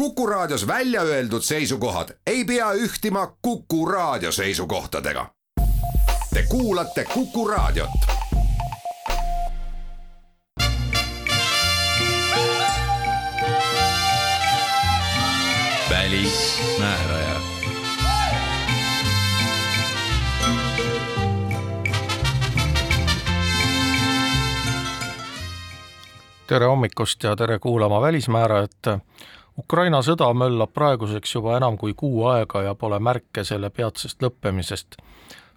Kuku Raadios välja öeldud seisukohad ei pea ühtima Kuku Raadio seisukohtadega. Te kuulate Kuku Raadiot. välismääraja tere hommikust ja tere kuulama Välismäärajat. Ukraina sõda möllab praeguseks juba enam kui kuu aega ja pole märke selle peatsest lõppemisest.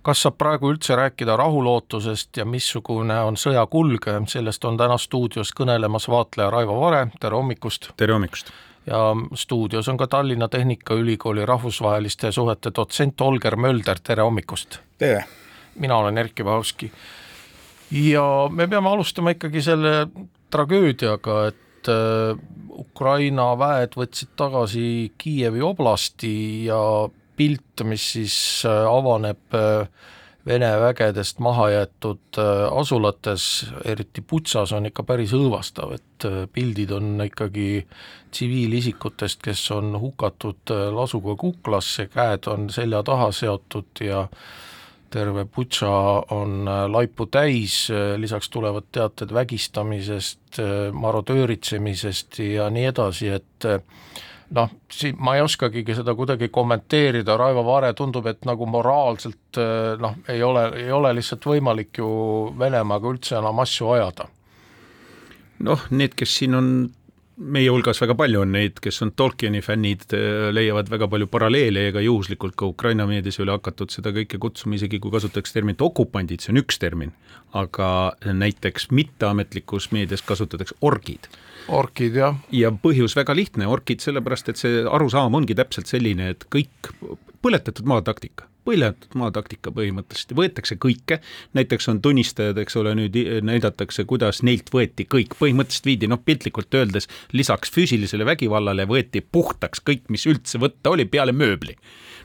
kas saab praegu üldse rääkida rahulootusest ja missugune on sõja kulg, sellest on täna stuudios kõnelemas vaatleja Raivo Vare, tere hommikust! tere hommikust! ja stuudios on ka Tallinna Tehnikaülikooli rahvusvaheliste suhete dotsent Olger Mölder, tere hommikust! tere! mina olen Erkki Vahovski. ja me peame alustama ikkagi selle tragöödiaga, et äh, Ukraina väed võtsid tagasi Kiievi oblasti ja pilt, mis siis äh, avaneb äh, Vene vägedest maha jäetud asulates, eriti Putsas, on ikka päris õõvastav, et pildid on ikkagi tsiviilisikutest, kes on hukatud lasuga kuklasse, käed on selja taha seotud ja terve Butša on äh, laipu täis, äh, lisaks tulevad teated vägistamisest, äh, marodööritsemisest ja nii edasi, et noh, siin ma ei oskagi seda kuidagi kommenteerida, Raivo Vare tundub, et nagu moraalselt noh, ei ole, ei ole lihtsalt võimalik ju Venemaaga üldse enam asju ajada. noh, need, kes siin on meie hulgas väga palju on neid, kes on Tolkieni fännid, leiavad väga palju paralleele ja ka juhuslikult ka Ukraina meedias ei ole hakatud seda kõike kutsuma, isegi kui kasutatakse terminit okupandid, see on üks termin, aga näiteks mitteametlikus meedias kasutatakse orgid. orkid, jah. ja põhjus väga lihtne, orkid sellepärast, et see arusaam ongi täpselt selline, et kõik põletatud maa taktika põletatud maataktika põhimõtteliselt, võetakse kõike, näiteks on tunnistajad, eks ole, nüüd näidatakse, kuidas neilt võeti kõik, põhimõtteliselt viidi noh, piltlikult öeldes lisaks füüsilisele vägivallale võeti puhtaks kõik, mis üldse võtta oli peale mööbli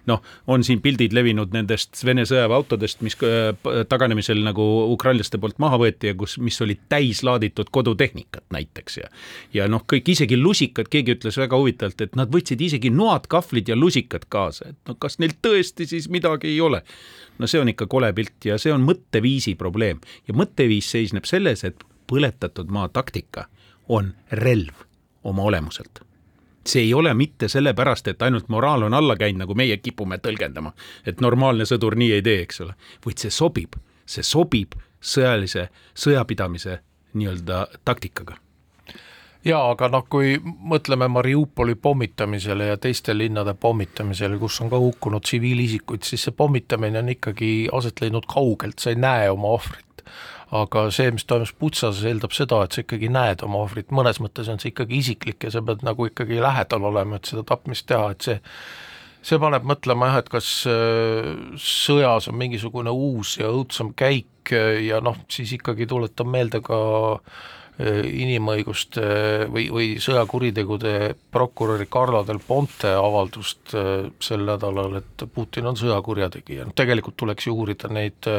noh, on siin pildid levinud nendest Vene sõjaväeautodest, mis äh, taganemisel nagu ukrainlaste poolt maha võeti ja kus, mis olid täis laaditud kodutehnikat näiteks ja ja noh, kõik isegi lusikad, keegi ütles väga huvitavalt, et nad võtsid isegi noad, kahvlid ja lusikad kaasa, et no kas neil tõesti siis midagi ei ole. no see on ikka kole pilt ja see on mõtteviisi probleem ja mõtteviis seisneb selles, et põletatud maa taktika on relv oma olemuselt see ei ole mitte sellepärast, et ainult moraal on alla käinud, nagu meie kipume tõlgendama, et normaalne sõdur nii ei tee, eks ole, vaid see sobib, see sobib sõjalise, sõjapidamise nii-öelda taktikaga. Jaa, aga noh, kui mõtleme Mariupoli pommitamisele ja teiste linnade pommitamisele, kus on ka hukkunud tsiviilisikuid, siis see pommitamine on ikkagi aset leidnud kaugelt, sa ei näe oma ohvrit aga see, mis toimus Putsas, eeldab seda, et sa ikkagi näed oma ohvrit, mõnes mõttes on see ikkagi isiklik ja sa pead nagu ikkagi lähedal olema, et seda tapmist teha, et see see paneb mõtlema jah, et kas äh, sõjas on mingisugune uus ja õudsam käik ja noh, siis ikkagi tuletan meelde ka äh, inimõiguste või, või sõjakuritegude prokuröri Carlo del Ponte avaldust äh, sel nädalal, et Putin on sõjakurjategija, noh tegelikult tuleks ju uurida neid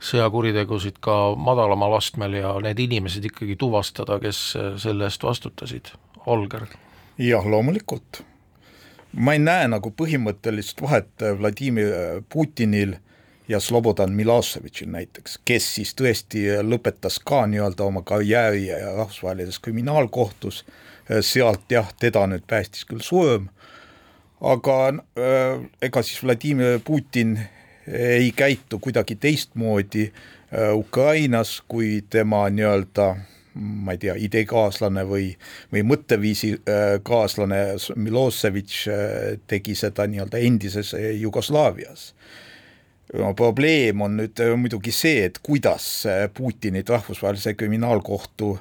sõjakuritegusid ka madalamal astmel ja need inimesed ikkagi tuvastada, kes selle eest vastutasid, Olger? jah, loomulikult. ma ei näe nagu põhimõttelist vahet Vladimir Putinil ja Slobodan Miloševitšil näiteks, kes siis tõesti lõpetas ka nii-öelda oma karjääri rahvusvahelises kriminaalkohtus, sealt jah, teda nüüd päästis küll surm, aga äh, ega siis Vladimir Putin ei käitu kuidagi teistmoodi äh, Ukrainas kui tema nii-öelda ma ei tea, ideekaaslane või, või mõtteviisi äh, kaaslane Miloševitš äh, tegi seda nii-öelda endises Jugoslaavias. no probleem on nüüd muidugi see, et kuidas Putinit rahvusvahelise kriminaalkohtu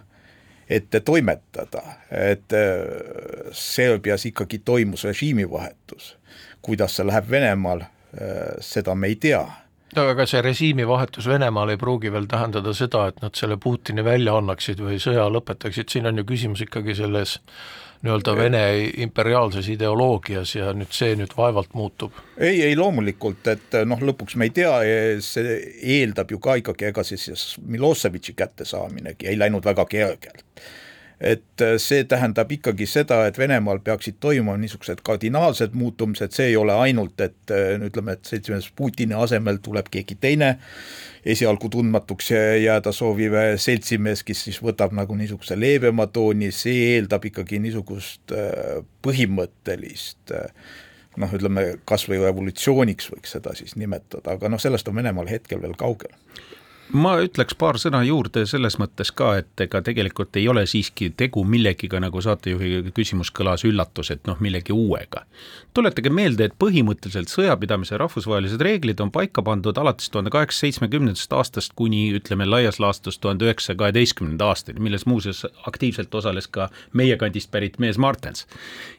ette toimetada, et Serbias ikkagi toimus režiimivahetus. kuidas see läheb Venemaal seda me ei tea. Aga see režiimivahetus Venemaal ei pruugi veel tähendada seda, et nad selle Putini välja annaksid või sõja lõpetaksid, siin on ju küsimus ikkagi selles nii-öelda Vene imperiaalses ideoloogias ja nüüd see nüüd vaevalt muutub. ei, ei loomulikult, et noh, lõpuks me ei tea, see eeldab ju ka ikkagi, ega siis Miloševitši kättesaaminegi ei läinud väga kergelt et see tähendab ikkagi seda, et Venemaal peaksid toimuma niisugused kardinaalsed muutumised, see ei ole ainult, et ütleme, et seltsimees Putini asemel tuleb keegi teine, esialgu tundmatuks jääda sooviv seltsimees, kes siis võtab nagu niisuguse leebema tooni, see eeldab ikkagi niisugust äh, põhimõttelist äh, noh, ütleme kas või revolutsiooniks võiks seda siis nimetada, aga noh, sellest on Venemaal hetkel veel kaugel ma ütleks paar sõna juurde selles mõttes ka, et ega tegelikult ei ole siiski tegu millegiga, nagu saatejuhi küsimus kõlas, üllatus, et noh, millegi uuega. tuletage meelde, et põhimõtteliselt sõjapidamise rahvusvahelised reeglid on paika pandud alates tuhande kaheksasaja seitsmekümnendast aastast kuni ütleme laias laastus tuhande üheksasaja kaheteistkümnenda aastani, milles muuseas aktiivselt osales ka meie kandist pärit mees Martens.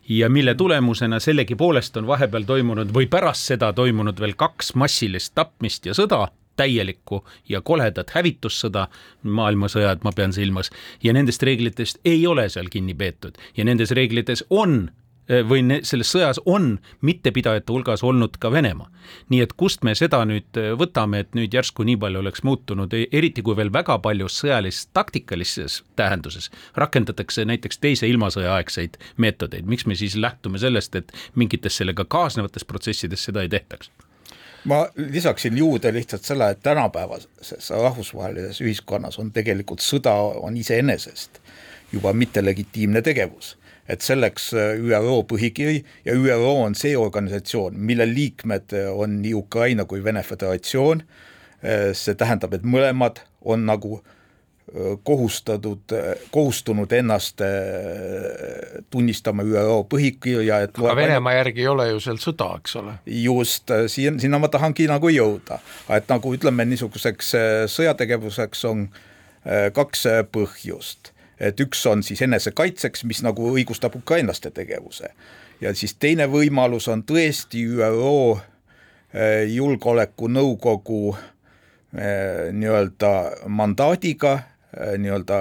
ja mille tulemusena sellegipoolest on vahepeal toimunud või pärast seda toimunud veel kaks massilist tapmist ja sõda täielikku ja koledat hävitussõda, maailmasõjad ma pean silmas, ja nendest reeglitest ei ole seal kinni peetud. Ja nendes reeglites on eh, või selles sõjas on mittepidajate hulgas olnud ka Venemaa. nii et kust me seda nüüd eh, võtame, et nüüd järsku nii palju oleks muutunud, e-, eriti kui veel väga palju sõjalist taktikalises tähenduses rakendatakse näiteks teise ilmasõja aegseid meetodeid, miks me siis lähtume sellest, et mingites sellega kaasnevates protsessides seda ei tehtaks ma lisaksin juurde lihtsalt selle, et tänapäevases rahvusvahelises ühiskonnas on tegelikult sõda on iseenesest juba mittelegitiimne tegevus. et selleks äh, ÜRO põhikiri ja ÜRO on see organisatsioon, mille liikmed on nii Ukraina kui Vene Föderatsioon, äh, see tähendab, et mõlemad on nagu äh, kohustatud, kohustunud ennast äh, tunnistama ÜRO põhikirja, et aga Venemaa järgi ei ole ju seal sõda, eks ole? just, äh, siin, sinna ma tahangi nagu jõuda, et nagu ütleme, niisuguseks äh, sõjategevuseks on kaks põhjust. et üks on siis enesekaitseks, mis nagu õigustab ukrainlaste tegevuse ja siis teine võimalus on tõesti ÜRO julgeolekunõukogu nii-öelda mandaadiga nii-öelda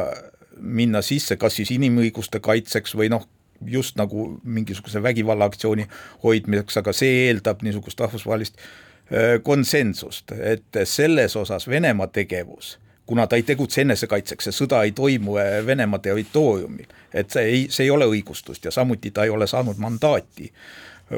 minna sisse, kas siis inimõiguste kaitseks või noh, just nagu mingisuguse vägivallaaktsiooni hoidmiseks, aga see eeldab niisugust rahvusvahelist äh, konsensust, et selles osas Venemaa tegevus, kuna ta ei tegutse enesekaitseks, see sõda ei toimu äh, Venemaa territooriumil, et see ei, see ei ole õigustust ja samuti ta ei ole saanud mandaati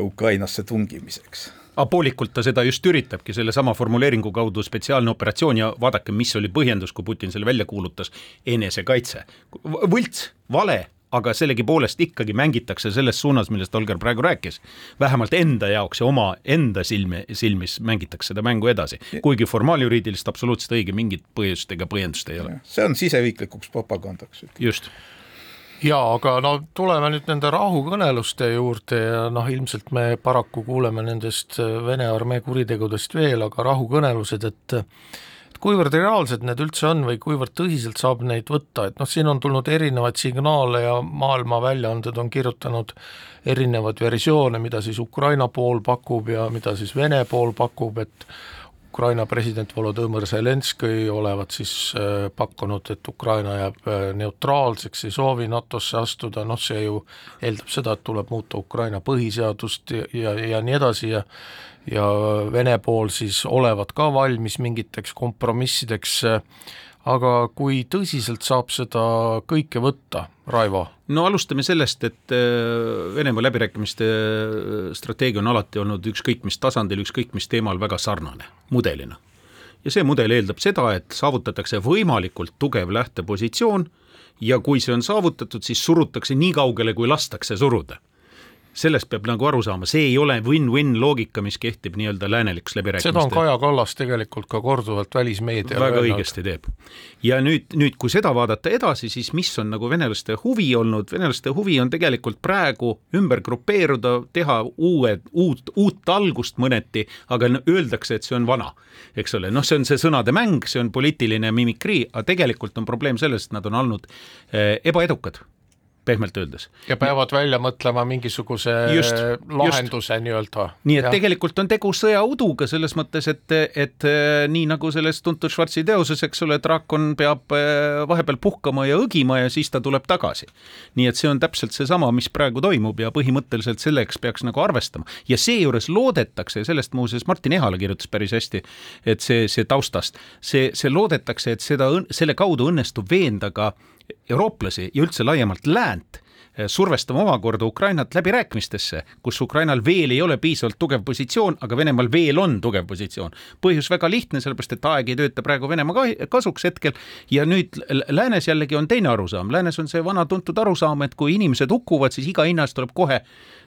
Ukrainasse tungimiseks aga poolikult ta seda just üritabki sellesama formuleeringu kaudu spetsiaalne operatsioon ja vaadake, mis oli põhjendus, kui Putin selle välja kuulutas, enesekaitse. võlts, vale, aga sellegipoolest ikkagi mängitakse selles suunas, millest Olger praegu rääkis. vähemalt enda jaoks ja oma enda silmi, silmis mängitakse seda mängu edasi, kuigi formaaljuriidiliselt absoluutselt õige, mingit põhjust ega põhjendust ei ole. see on siseriiklikuks propagandaks. just jaa, aga no tuleme nüüd nende rahukõneluste juurde ja noh, ilmselt me paraku kuuleme nendest äh, Vene armee kuritegudest veel, aga rahukõnelused, et et kuivõrd reaalsed need üldse on või kuivõrd tõsiselt saab neid võtta, et noh, siin on tulnud erinevaid signaale ja maailma väljaanded on kirjutanud erinevaid versioone, mida siis Ukraina pool pakub ja mida siis Vene pool pakub, et Ukraina president Volodõmõr Zelenskõi olevat siis äh, pakkunud, et Ukraina jääb äh, neutraalseks, ei soovi NATO-sse astuda, noh see ju eeldab seda, et tuleb muuta Ukraina põhiseadust ja, ja, ja nii edasi ja ja Vene pool siis olevat ka valmis mingiteks kompromissideks äh, aga kui tõsiselt saab seda kõike võtta, Raivo? no alustame sellest, et äh, Venemaa läbirääkimiste äh, strateegia on alati olnud ükskõik mis tasandil, ükskõik mis teemal väga sarnane mudelina. ja see mudel eeldab seda, et saavutatakse võimalikult tugev lähtepositsioon ja kui see on saavutatud, siis surutakse nii kaugele, kui lastakse suruda sellest peab nagu aru saama, see ei ole win-win loogika, mis kehtib nii-öelda läänelikus läbirääkimistel. seda on Kaja Kallas tegelikult ka korduvalt välismeediale väga öelnud. õigesti teeb. ja nüüd, nüüd kui seda vaadata edasi, siis mis on nagu venelaste huvi olnud, venelaste huvi on tegelikult praegu ümber grupeeruda, teha uue, uut, uut algust mõneti, aga no, öeldakse, et see on vana. eks ole, noh, see on see sõnade mäng, see on poliitiline mimikrii, aga tegelikult on probleem selles, et nad on olnud eh, ebaedukad pehmelt öeldes. ja peavad välja mõtlema mingisuguse just, lahenduse nii-öelda. nii et ja. tegelikult on tegu sõjauduga selles mõttes, et, et äh, nii nagu selles tuntud Schwarzi teoses, eks ole, draakon peab äh, vahepeal puhkama ja õgima ja siis ta tuleb tagasi. nii et see on täpselt seesama, mis praegu toimub ja põhimõtteliselt selleks peaks nagu arvestama ja seejuures loodetakse, sellest muuseas Martin Ehala kirjutas päris hästi, et see, see taustast, see, see loodetakse, et seda, selle kaudu õnnestub veenda ka eurooplasi ja üldse laiemalt läänt Eh, survestama omakorda Ukrainat läbirääkimistesse, kus Ukrainal veel ei ole piisavalt tugev positsioon, aga Venemaal veel on tugev positsioon. põhjus väga lihtne, sellepärast et aeg ei tööta praegu Venemaa kasuks hetkel ja nüüd läänes jällegi on teine arusaam, läänes on see vana tuntud arusaam, et kui inimesed hukkuvad, siis iga hinna eest tuleb kohe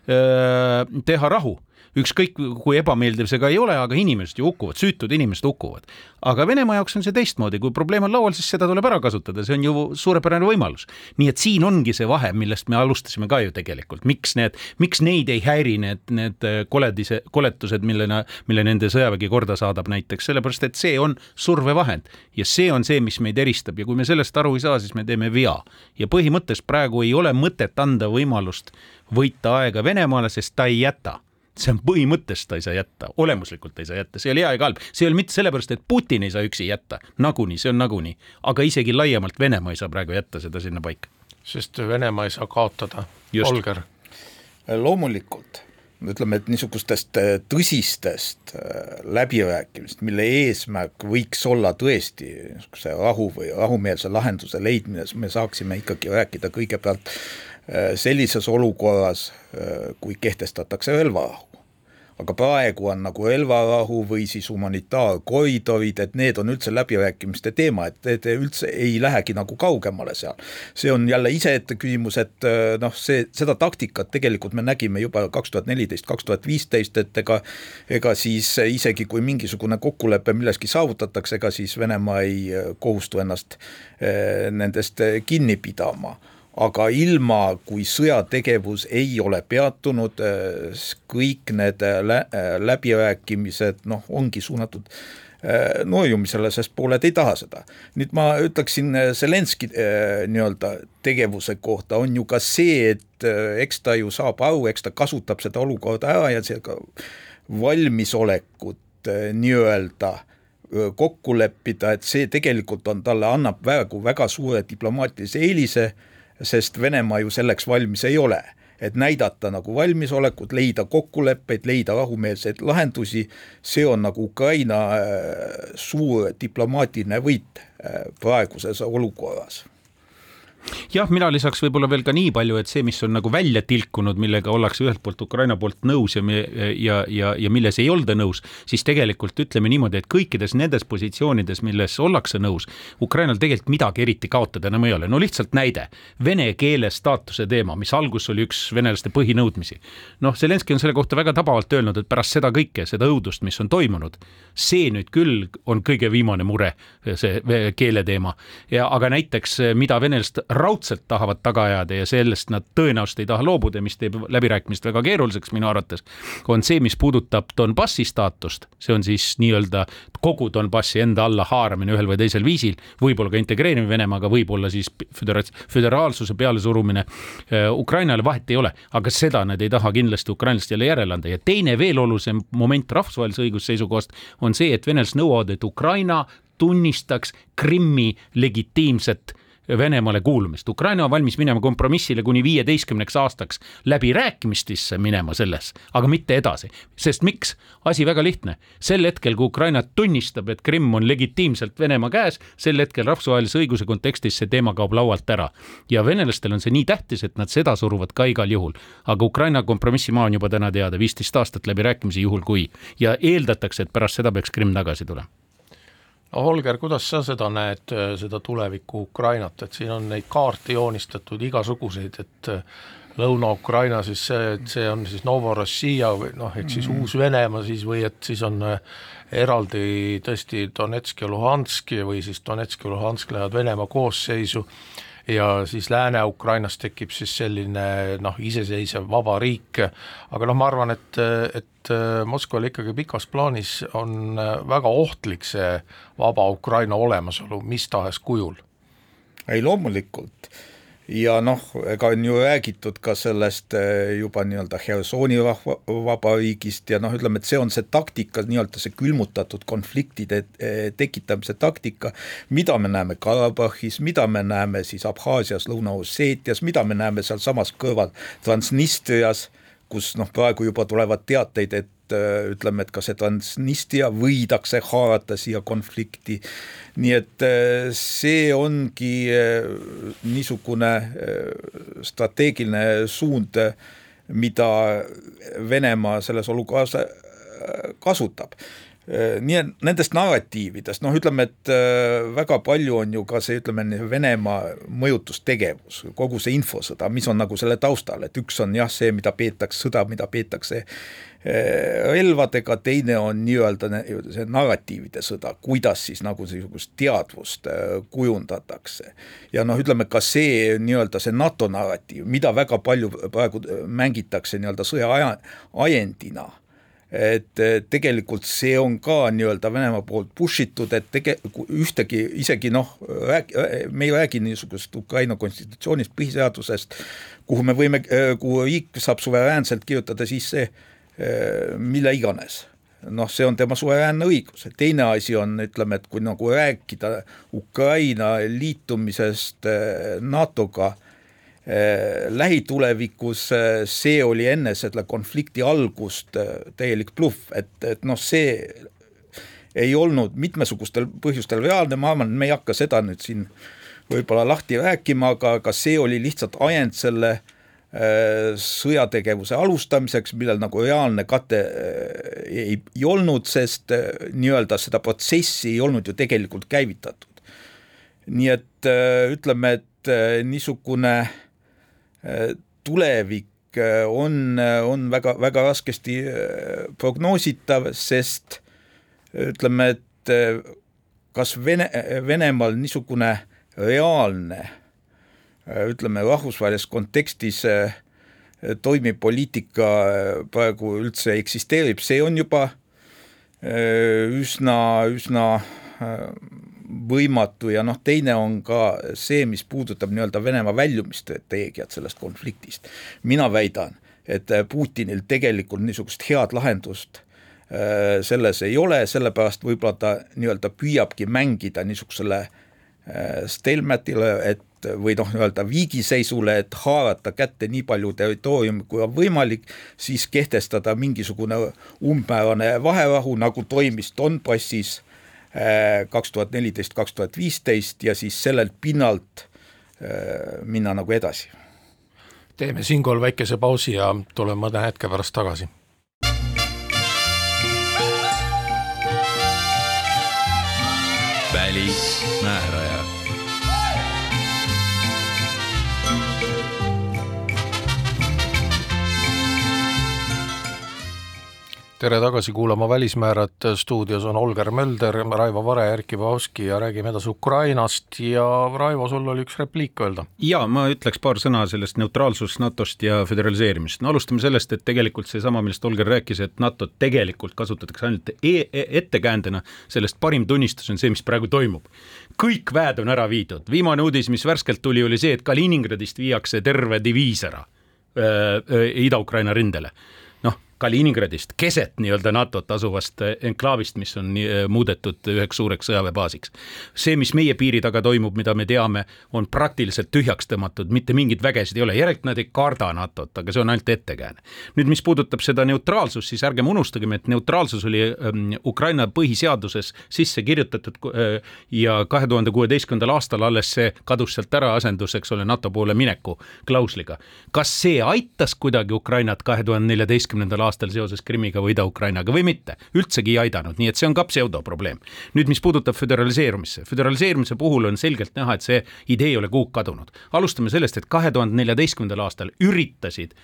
öö, teha rahu ükskõik kui ebameeldiv see ka ei ole, aga inimesed ju hukkuvad, süütud inimesed hukkuvad. aga Venemaa jaoks on see teistmoodi, kui probleem on laual, siis seda tuleb ära kasutada, see on ju suurepärane võimalus. nii et siin ongi see vahe, millest me alustasime ka ju tegelikult, miks need, miks neid ei häiri need, need koledise, koletused, millena, mille nende sõjavägi korda saadab näiteks, sellepärast et see on survevahend ja see on see, mis meid eristab ja kui me sellest aru ei saa, siis me teeme vea. ja põhimõtteliselt praegu ei ole mõtet anda võimalust võita aega Venemaale, sest ta ei jäta see on põhimõtteliselt ta ei saa jätta, olemuslikult ei saa jätta, see ei ole hea ega halb, see ei ole mitte sellepärast, et Putin ei saa üksi jätta, nagunii, see on nagunii, aga isegi laiemalt Venemaa ei saa praegu jätta seda sinna paika. sest Venemaa ei saa kaotada, Holger. loomulikult, ütleme, et niisugustest äh, tõsistest äh, läbirääkimist, mille eesmärk võiks olla tõesti niisuguse rahu või rahumeelse lahenduse leidmine, me saaksime ikkagi rääkida kõigepealt Äh, sellises olukorras, äh, kui kehtestatakse relvarahu. aga praegu on nagu relvarahu või siis humanitaarkoridorid, et need on üldse läbirääkimiste teema, et te üldse ei lähegi nagu kaugemale seal. see on jälle iseette küsimus, et äh, noh, see, seda taktikat tegelikult me nägime juba kaks tuhat neliteist, kaks tuhat viisteist, et ega ega siis isegi, kui mingisugune kokkulepe milleski saavutatakse, ega siis Venemaa ei kohustu ennast nendest kinni pidama aga ilma, kui sõjategevus ei ole peatunud, äh, kõik need äh, lä äh, läbirääkimised noh, ongi suunatud noorjumisele, sest pooled ei taha seda. nüüd ma ütleksin Zelenski nii-öelda tegevuse kohta on ju ka see, et eks ta ju saab aru, eks ta kasutab seda olukorda ära ja seega valmisolekut nii-öelda kokku leppida, et see tegelikult on, talle annab praegu väga suure diplomaatilise eelise sest Venemaa ju selleks valmis ei ole. Et näidata nagu valmisolekut, leida kokkuleppeid, leida rahumeelseid lahendusi, see on nagu Ukraina äh, suur diplomaatiline võit äh, praeguses olukorras jah, mina lisaks võib-olla veel ka nii palju, et see, mis on nagu välja tilkunud, millega ollakse ühelt poolt Ukraina poolt nõus ja ja, ja, ja milles ei olda nõus, siis tegelikult ütleme niimoodi, et kõikides nendes positsioonides, milles ollakse nõus, Ukrainal tegelikult midagi eriti kaotada enam ei ole, no lihtsalt näide, vene keele staatuse teema, mis alguses oli üks venelaste põhinõudmisi. noh, Zelenskõi on selle kohta väga tabavalt öelnud, et pärast seda kõike, seda õudust, mis on toimunud, see nüüd küll on kõige viimane mure, see keele teema. Ja aga näiteks mida venelased raudselt tahavad taga ajada ja sellest nad tõenäoliselt ei taha loobuda, mis teeb läbirääkimist väga keeruliseks minu arvates, on see, mis puudutab Donbassi staatust, see on siis nii-öelda kogu Donbassi enda alla haaramine ühel või teisel viisil, võib-olla ka integreerimine Venemaaga, võib-olla siis födera-, föderaalsuse pealesurumine äh, Ukrainale, vahet ei ole, aga seda nad ei taha kindlasti ukrainlastele järele anda. Ja teine veel olulisem moment rahvusvahelise õiguse seisukohast on see, et venelased nõuavad, et Ukraina tunnistaks Krimmi legitiimset Venemaale kuulumist. Ukraina on valmis minema kompromissile kuni viieteistkümneks aastaks läbirääkimistesse minema selles, aga mitte edasi. sest miks? asi väga lihtne. sel hetkel, kui Ukraina tunnistab, et Krimm on legitiimselt Venemaa käes, sel hetkel rahvusvahelise õiguse kontekstis see teema kaob laualt ära. ja venelastel on see nii tähtis, et nad seda suruvad ka igal juhul. aga Ukraina kompromissimaa on juba täna teada, viisteist aastat läbirääkimisi, juhul kui. ja eeldatakse, et pärast seda peaks Krimm tagasi tulema Holger, kuidas sa seda näed, äh, seda tulevikku Ukrainat, et siin on neid kaarte joonistatud igasuguseid, et äh, Lõuna-Ukraina siis see, et see on siis Novorossija või noh, ehk siis mm. Uus-Venemaa siis või et siis on äh, eraldi tõesti Donetsk ja Luhansk või siis Donetsk ja Luhansk lähevad Venemaa koosseisu ja siis Lääne-Ukrainas tekib siis selline noh, iseseisev vaba riik, aga noh, ma arvan, et, et Moskvale ikkagi pikas plaanis on väga ohtlik see vaba Ukraina olemasolu mis tahes kujul. ei loomulikult ja noh, ega on ju räägitud ka sellest eh, juba nii-öelda Hersoni rahva, vabariigist ja noh, ütleme, et see on see taktika, nii-öelda see külmutatud konfliktide eh, tekitamise taktika, mida me näeme Karabahhis, mida me näeme siis Abhaasias, Lõuna-Osseetias, mida me näeme sealsamas kõrval Transnistrias, kus noh, praegu juba tulevad teateid, et äh, ütleme, et ka see Transnistria võidakse haarata siia konflikti. nii et äh, see ongi äh, niisugune strateegiline suund, mida Venemaa selles olukorras kasutab nii et nendest narratiividest, noh, ütleme, et äh, väga palju on ju ka see, ütleme, Venemaa mõjutustegevus, kogu see infosõda, mis on nagu selle taustal, et üks on jah, see, mida peetakse, sõda, mida peetakse äh, relvadega, teine on nii-öelda see narratiivide sõda, kuidas siis nagu niisugust teadvust kujundatakse. ja noh, ütleme ka see nii-öelda see NATO narratiiv, mida väga palju praegu mängitakse nii-öelda sõja ajendina et tegelikult see on ka nii-öelda Venemaa poolt push itud, et tege-, ühtegi isegi noh, me ei räägi niisugusest Ukraina konstitutsioonist, põhiseadusest, kuhu me võime, kuhu riik saab suveräänselt kirjutada sisse mille iganes. Noh, see on tema suveräänne õigus, teine asi on, ütleme, et kui nagu rääkida Ukraina liitumisest NATO-ga Äh, lähitulevikus äh, see oli enne selle konflikti algust äh, täielik bluff, et, et noh, see ei olnud mitmesugustel põhjustel reaalne, ma arvan, et me ei hakka seda nüüd siin võib-olla lahti rääkima, aga, aga see oli lihtsalt ajend selle äh, sõjategevuse alustamiseks, millel nagu reaalne kate äh, ei, ei olnud, sest äh, nii-öelda seda protsessi ei olnud ju tegelikult käivitatud. nii et ütleme, et niisugune äh, tulevik äh, on, äh, on väga, väga raskesti äh, prognoositav, sest ütleme, et kas Vene, Venemaal niisugune reaalne ütleme, rahvusvahelises kontekstis toimiv poliitika praegu üldse eksisteerib, see on juba üsna, üsna võimatu ja noh, teine on ka see, mis puudutab nii-öelda Venemaa väljumisstrateegiat sellest konfliktist. mina väidan, et Putinil tegelikult niisugust head lahendust äh, selles ei ole, sellepärast võib-olla ta nii-öelda püüabki mängida niisugusele äh, stelmetile, et või noh, nii-öelda viigiseisule, et haarata kätte nii palju territooriumi, kui on võimalik, siis kehtestada mingisugune umbmäärane vaherahu, nagu toimis Donbassis kaks tuhat neliteist, kaks tuhat viisteist ja siis sellelt pinnalt äh, minna nagu edasi. teeme siinkohal väikese pausi ja tuleme mõne hetke pärast tagasi. välismääraja tere tagasi kuulama Välismäärad, stuudios on Olger Mölder, Raivo Vare, Erkki Bahovski ja räägime edasi Ukrainast. Ja Raivo, sul oli üks repliik öelda. jaa, ma ütleks paar sõna sellest neutraalsusest NATO-st ja föderaliseerimisest, no alustame sellest, et tegelikult seesama, millest Olger rääkis, et NATO-t tegelikult kasutatakse ainult e e ettekäändena, sellest parim tunnistus on see, mis praegu toimub. kõik väed on ära viidud, viimane uudis, mis värskelt tuli, oli see, et Kaliningradist viiakse terve diviis ära Ida-Ukraina rindele Kaliningradist, keset nii-öelda NATO-t asuvast enklaavist, mis on äh, muudetud üheks suureks sõjaväebaasiks. see, mis meie piiri taga toimub, mida me teame, on praktiliselt tühjaks tõmmatud, mitte mingeid vägesid ei ole, järelikult nad ei karda NATO-t, aga see on ainult ettekääne. nüüd, mis puudutab seda neutraalsust, siis ärgem unustagem, et neutraalsus oli ähm, Ukraina põhiseaduses sisse kirjutatud äh, ja kahe tuhande kuueteistkümnendal aastal alles see kadus sealt ära, asendus, eks ole, NATO poole mineku klausliga. kas see aitas kuidagi Ukrainat kahe tuhande neljateistkümnendal aastal seoses Krimmiga või Ida-Ukrainaga või mitte, üldsegi ei aidanud, nii et see on ka pseudoprobleem. nüüd, mis puudutab föderaliseerumisse, föderaliseerumise puhul on selgelt näha, et see idee ei ole kuhugi kadunud. alustame sellest, et kahe tuhande neljateistkümnendal aastal üritasid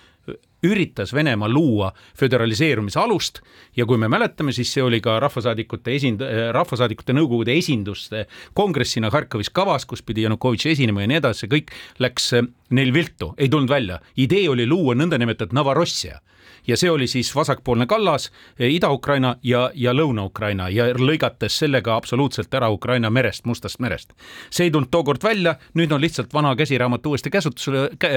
üritas Venemaa luua föderaliseerumise alust ja kui me mäletame, siis see oli ka rahvasaadikute esind-, rahvasaadikute nõukogude esinduste kongressina Harkivis kavas, kus pidi Janukovitš esinema ja nii edasi, kõik läks neil viltu, ei tulnud välja. idee oli luua nõndanimetatud Novorossija ja see oli siis vasakpoolne kallas, eh, Ida-Ukraina ja, ja Lõuna-Ukraina ja lõigates sellega absoluutselt ära Ukraina merest, Mustast merest. see ei tulnud tookord välja, nüüd on lihtsalt vana käsiraamat uuesti käsutusele kä,,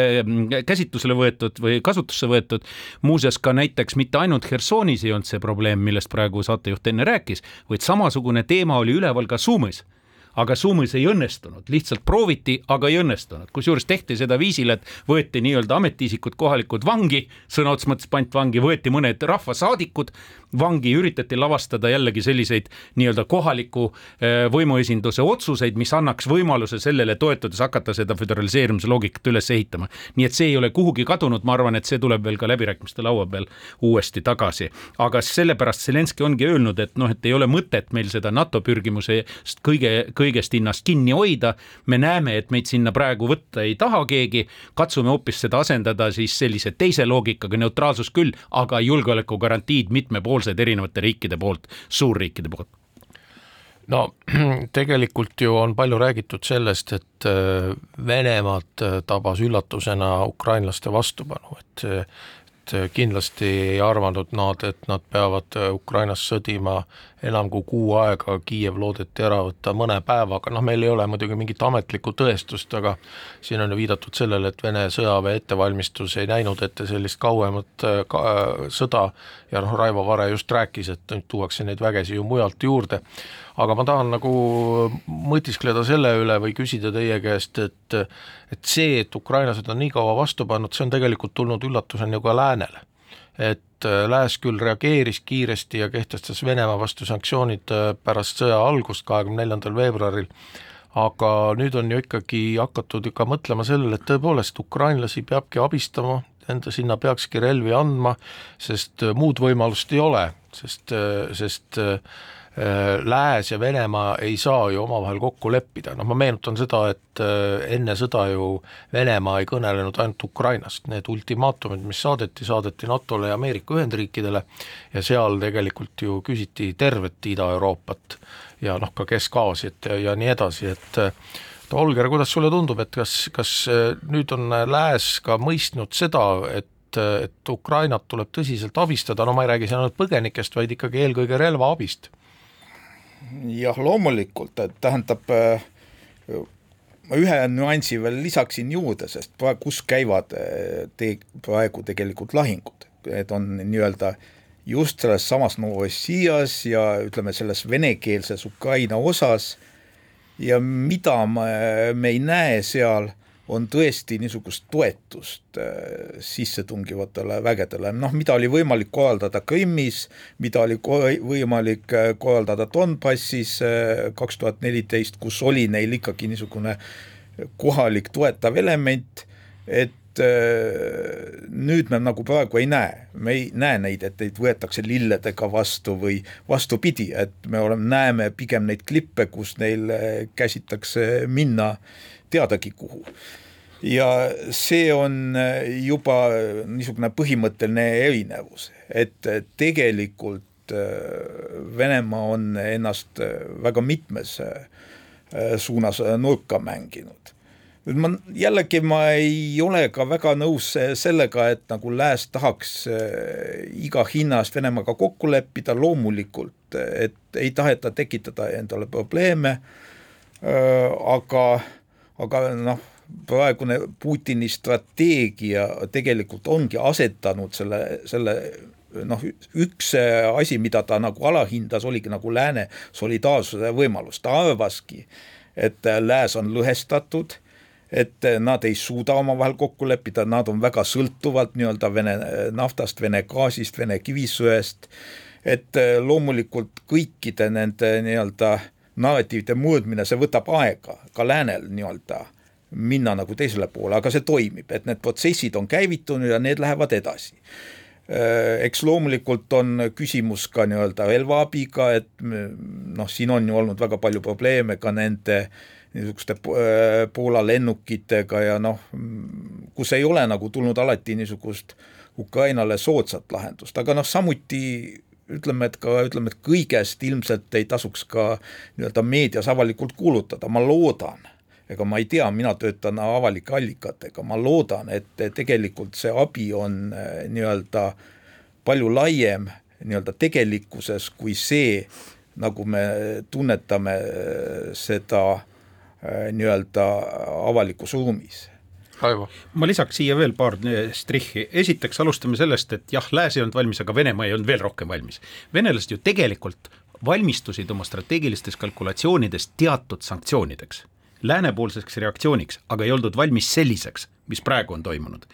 käsitlusele võetud või kasutusse võetud. muuseas ka näiteks mitte ainult Hersonis ei olnud see probleem, millest praegu saatejuht enne rääkis, vaid samasugune teema oli üleval ka Sumis aga Sumis ei õnnestunud, lihtsalt prooviti, aga ei õnnestunud, kusjuures tehti seda viisil, et võeti nii-öelda ametiisikud kohalikud vangi, sõna otseses mõttes pantvangi, võeti mõned rahvasaadikud vangi, üritati lavastada jällegi selliseid nii-öelda kohaliku eh, võimuesinduse otsuseid, mis annaks võimaluse sellele toetudes hakata seda föderaliseerimise loogikat üles ehitama. nii et see ei ole kuhugi kadunud, ma arvan, et see tuleb veel ka läbirääkimiste laua peal uuesti tagasi. aga sellepärast Zelenskõi ongi öelnud, et noh, et ei ole mõtet meil seda NATO pürgimusest kõige, kõigest hinnast kinni hoida. me näeme, et meid sinna praegu võtta ei taha keegi, katsume hoopis seda asendada siis sellise teise loogikaga, neutraalsus küll, aga julgeolekugarantiid mitmepoolsed erinevate riikide poolt, suurriikide poolt no tegelikult ju on palju räägitud sellest, et äh, Venemaad äh, tabas üllatusena ukrainlaste vastupanu, et et kindlasti ei arvanud nad, et nad peavad Ukrainas sõdima enam kui kuu aega, Kiiev loodeti ära võtta mõne päevaga, noh meil ei ole muidugi mingit ametlikku tõestust, aga siin on ju viidatud sellele, et Vene sõjaväe ettevalmistus ei näinud ette sellist kauemat ka, sõda. Ja noh, Raivo Vare just rääkis, et nüüd tuuakse neid vägesid ju mujalt juurde aga ma tahan nagu mõtiskleda selle üle või küsida teie käest, et et see, et ukrainlased on nii kaua vastu pannud, see on tegelikult tulnud üllatusena ju ka läänele. et äh, Lääs küll reageeris kiiresti ja kehtestas Venemaa vastu sanktsioonid äh, pärast sõja algust, kahekümne neljandal veebruaril, aga nüüd on ju ikkagi hakatud ikka mõtlema sellele, et tõepoolest ukrainlasi peabki abistama, enda sinna peakski relvi andma, sest äh, muud võimalust ei ole, sest, sest Lääs ja Venemaa ei saa ju omavahel kokku leppida, noh ma meenutan seda, et äh, enne sõda ju Venemaa ei kõnelenud ainult Ukrainast, need ultimaatumid, mis saadeti, saadeti NATO-le ja Ameerika Ühendriikidele ja seal tegelikult ju küsiti tervet Ida-Euroopat ja noh, ka Kesk-Aasiat ja, ja nii edasi, et Olger, kuidas sulle tundub, et kas, kas äh, nüüd on Lääs ka mõistnud seda, et et Ukrainat tuleb tõsiselt abistada, no ma ei räägi siin ainult põgenikest, vaid ikkagi eelkõige relvaabist jah, loomulikult, et tähendab äh, ma ühe nüansi veel lisaksin juurde, sest praegu, kus käivad äh, te, praegu tegelikult lahingud, need on nii-öelda just selles samas Novorossijas ja ütleme, selles venekeelses Ukraina osas. Ja mida me, me ei näe seal on tõesti niisugust toetust äh, sissetungivatele vägedele, noh, mida oli võimalik korraldada Krimmis, mida oli võimalik äh, korraldada Donbassis äh, kaks tuhat neliteist, kus oli neil ikkagi niisugune kohalik toetav element, et nüüd me nagu praegu ei näe, me ei näe neid, et neid võetakse lilledega vastu või vastupidi, et me oleme, näeme pigem neid klippe, kus neil käsitakse minna teadagi kuhu. ja see on juba niisugune põhimõtteline erinevus, et tegelikult äh, Venemaa on ennast väga mitmes äh, suunas nurka mänginud nüüd ma jällegi, ma ei ole ka väga nõus sellega, et nagu lääs tahaks äh, iga hinna eest Venemaaga kokku leppida, loomulikult, et ei taheta tekitada endale probleeme, aga aga noh, praegune Putini strateegia tegelikult ongi asetanud selle, selle noh, üks asi, mida ta nagu alahindas, oligi nagu lääne solidaarsuse võimalus, ta arvaski, et lääs on lõhestatud, et nad ei suuda omavahel kokku leppida, nad on väga sõltuvad nii-öelda Vene naftast, Vene gaasist, Vene kivisöest, et loomulikult kõikide nende nii-öelda narratiivide mõõtmine, see võtab aega ka läänel nii-öelda minna nagu teisele poole, aga see toimib, et need protsessid on käivitunud ja need lähevad edasi. Äh, eks loomulikult on küsimus ka nii-öelda relvaabiga, et noh, siin on ju olnud väga palju probleeme ka nende niisuguste äh, Poola lennukitega ja noh, kus ei ole nagu tulnud alati niisugust Ukrainale soodsat lahendust, aga noh, samuti ütleme, et ka ütleme, et kõigest ilmselt ei tasuks ka nii-öelda meedias avalikult kuulutada, ma loodan, ega ma ei tea, mina töötan avalike allikatega, ma loodan, et tegelikult see abi on eh, nii-öelda palju laiem nii-öelda tegelikkuses kui see, nagu me tunnetame eh, seda eh, nii-öelda avalikus ruumis Raivo. ma lisaks siia veel paar strihhi, esiteks alustame sellest, et jah, lääs ei olnud valmis, aga Venemaa ei olnud veel rohkem valmis. venelased ju tegelikult valmistusid oma strateegilistes kalkulatsioonides teatud sanktsioonideks läänepoolseks reaktsiooniks, aga ei oldud valmis selliseks, mis praegu on toimunud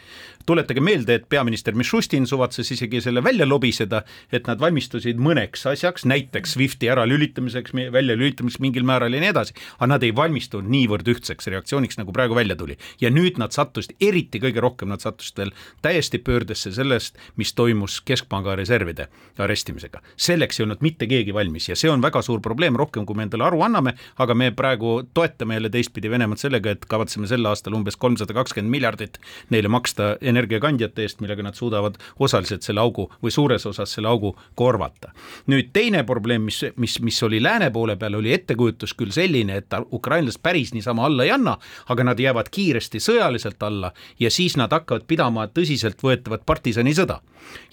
tuletage meelde, et peaminister Mišustin suvatses isegi selle välja lobiseda, et nad valmistusid mõneks asjaks, näiteks SWIFTi äralülitamiseks, väljalülitamiseks mingil määral ja nii edasi, aga nad ei valmistunud niivõrd ühtseks reaktsiooniks, nagu praegu välja tuli. ja nüüd nad sattusid, eriti kõige rohkem nad sattusid veel täiesti pöördesse sellest, mis toimus Keskpanga reservide arestimisega. selleks ei olnud mitte keegi valmis ja see on väga suur probleem, rohkem kui me endale aru anname, aga me praegu toetame jälle teistpidi Venemaad sellega, et kavatseme sel aastal umbes kolmsada kakskümmend miljardit neile maksta energiakandjate eest, millega nad suudavad osaliselt selle augu või suures osas selle augu korvata. nüüd teine probleem, mis, mis, mis oli lääne poole peal, oli ettekujutus küll selline, et ukrainlased päris niisama alla ei anna, aga nad jäävad kiiresti sõjaliselt alla ja siis nad hakkavad pidama tõsiseltvõetavat partisanisõda.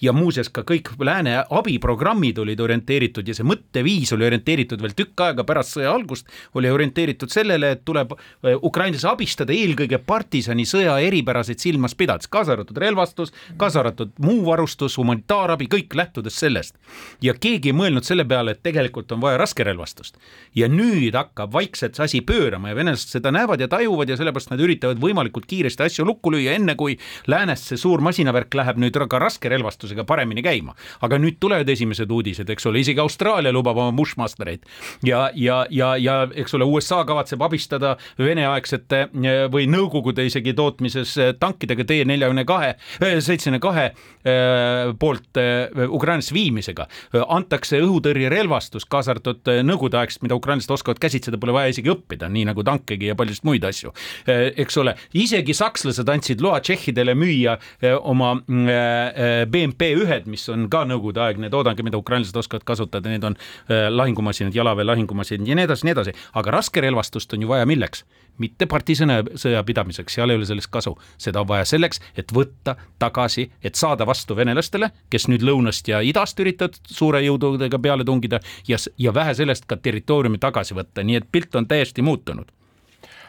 ja muuseas ka kõik lääne abiprogrammid olid orienteeritud ja see mõtteviis oli orienteeritud veel tükk aega pärast sõja algust, oli orienteeritud sellele, et tuleb äh, ukrainlasi abistada eelkõige partisanisõja eripäraseid silmas pidades, kaasa arvatud relvastus, kaasa arvatud muu varustus, humanitaarabi, kõik lähtudes sellest. ja keegi ei mõelnud selle peale, et tegelikult on vaja raskerelvastust. ja nüüd hakkab vaikselt see asi pöörama ja venelased seda näevad ja tajuvad ja sellepärast nad üritavad võimalikult kiiresti asju lukku lüüa, enne kui läänest see suur masinavärk läheb nüüd ka raskerelvastusega paremini käima. aga nüüd tulevad esimesed uudised, eks ole, isegi Austraalia lubab oma Bushmastereid ja, ja, ja, ja eks ole, USA kavatseb abistada Vene-aegsete või Nõukogude isegi tootmises tankidega T-neljakümne seitsmekümne kahe, seitsmekümne kahe äh, poolt äh, Ukrainasse viimisega. antakse õhutõrjerelvastus, kaasa arvatud äh, nõukogudeaegset, mida ukrainlased oskavad käsitseda, pole vaja isegi õppida, nii nagu tankegi ja paljusid muid asju. eks ole, isegi sakslased andsid loa tšehhidele müüa oma BMP ühed, mis on ka nõukogudeaegne toodang, mida ukrainlased oskavad kasutada, need on lahingumasinad, jalaväe lahingumasinad ja nii edasi, nii edasi, aga raskerelvastust on ju vaja milleks? Mitte partisõja pidamiseks, seal ei ole sellest kasu, seda on vaja selleks, et võtta tagasi, et saada vastu venelastele, kes nüüd lõunast ja idast üritavad suure jõududega peale tungida ja, ja vähe sellest ka territooriumi tagasi võtta, nii et pilt on täiesti muutunud.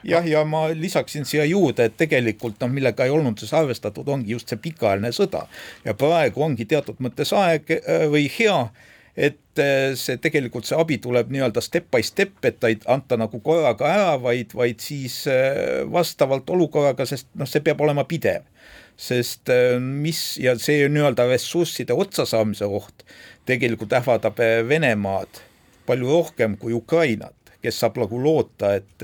Jah, ja ma lisaksin siia juurde, et tegelikult noh, millega ei olnud siis arvestatud, ongi just see pikaajaline sõda. Ja praegu ongi teatud mõttes aeg äh, või hea et eh, see tegelikult see abi tuleb nii-öelda step by step, et ta ei anta nagu korraga ära, vaid, vaid siis eh, vastavalt olukorraga, sest noh, see peab olema pidev. sest eh, mis ja see nii-öelda ressursside otsasaamise oht tegelikult ähvardab Venemaad palju rohkem kui Ukrainat kes saab nagu loota, et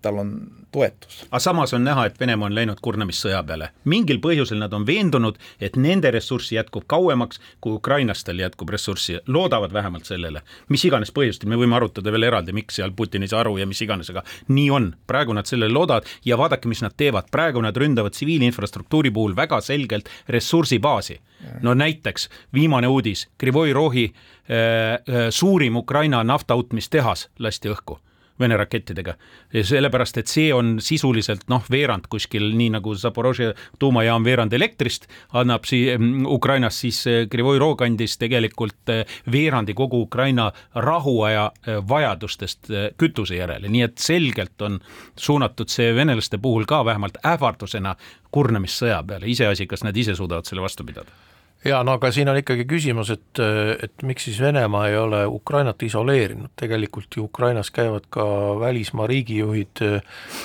tal on toetus. aga samas on näha, et Venemaa on läinud kurnamissõja peale. mingil põhjusel nad on veendunud, et nende ressurssi jätkub kauemaks, kui ukrainlastel jätkub ressurssi, loodavad vähemalt sellele. mis iganes põhjustel, me võime arutada veel eraldi, miks seal Putin ei saa aru ja mis iganes, aga nii on, praegu nad sellele loodavad ja vaadake, mis nad teevad, praegu nad ründavad tsiviilinfrastruktuuri puhul väga selgelt ressursibaasi. no näiteks viimane uudis, Krivoi Rohi äh, äh, suurim Ukraina naftautmistehas lasti õhku Vene rakettidega. sellepärast, et see on sisuliselt noh, veerand kuskil, nii nagu Zaporožje tuumajaam veerand elektrist annab sii-, mm, Ukrainas, siis Krivoi Roo kandis tegelikult eh, veerandi kogu Ukraina rahuaja eh, vajadustest kütuse järele, nii et selgelt on suunatud see venelaste puhul ka vähemalt ähvardusena kurnamissõja peale, iseasi, kas nad ise suudavad selle vastu pidada ja no aga siin on ikkagi küsimus, et, et miks siis Venemaa ei ole Ukrainat isoleerinud, tegelikult ju Ukrainas käivad ka välismaa riigijuhid,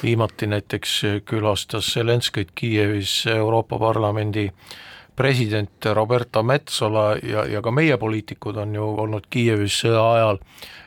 viimati näiteks külastas Zelenskõit Kiievis Euroopa Parlamendi president Roberta Metsola ja, ja ka meie poliitikud on ju olnud Kiievis sõja ajal,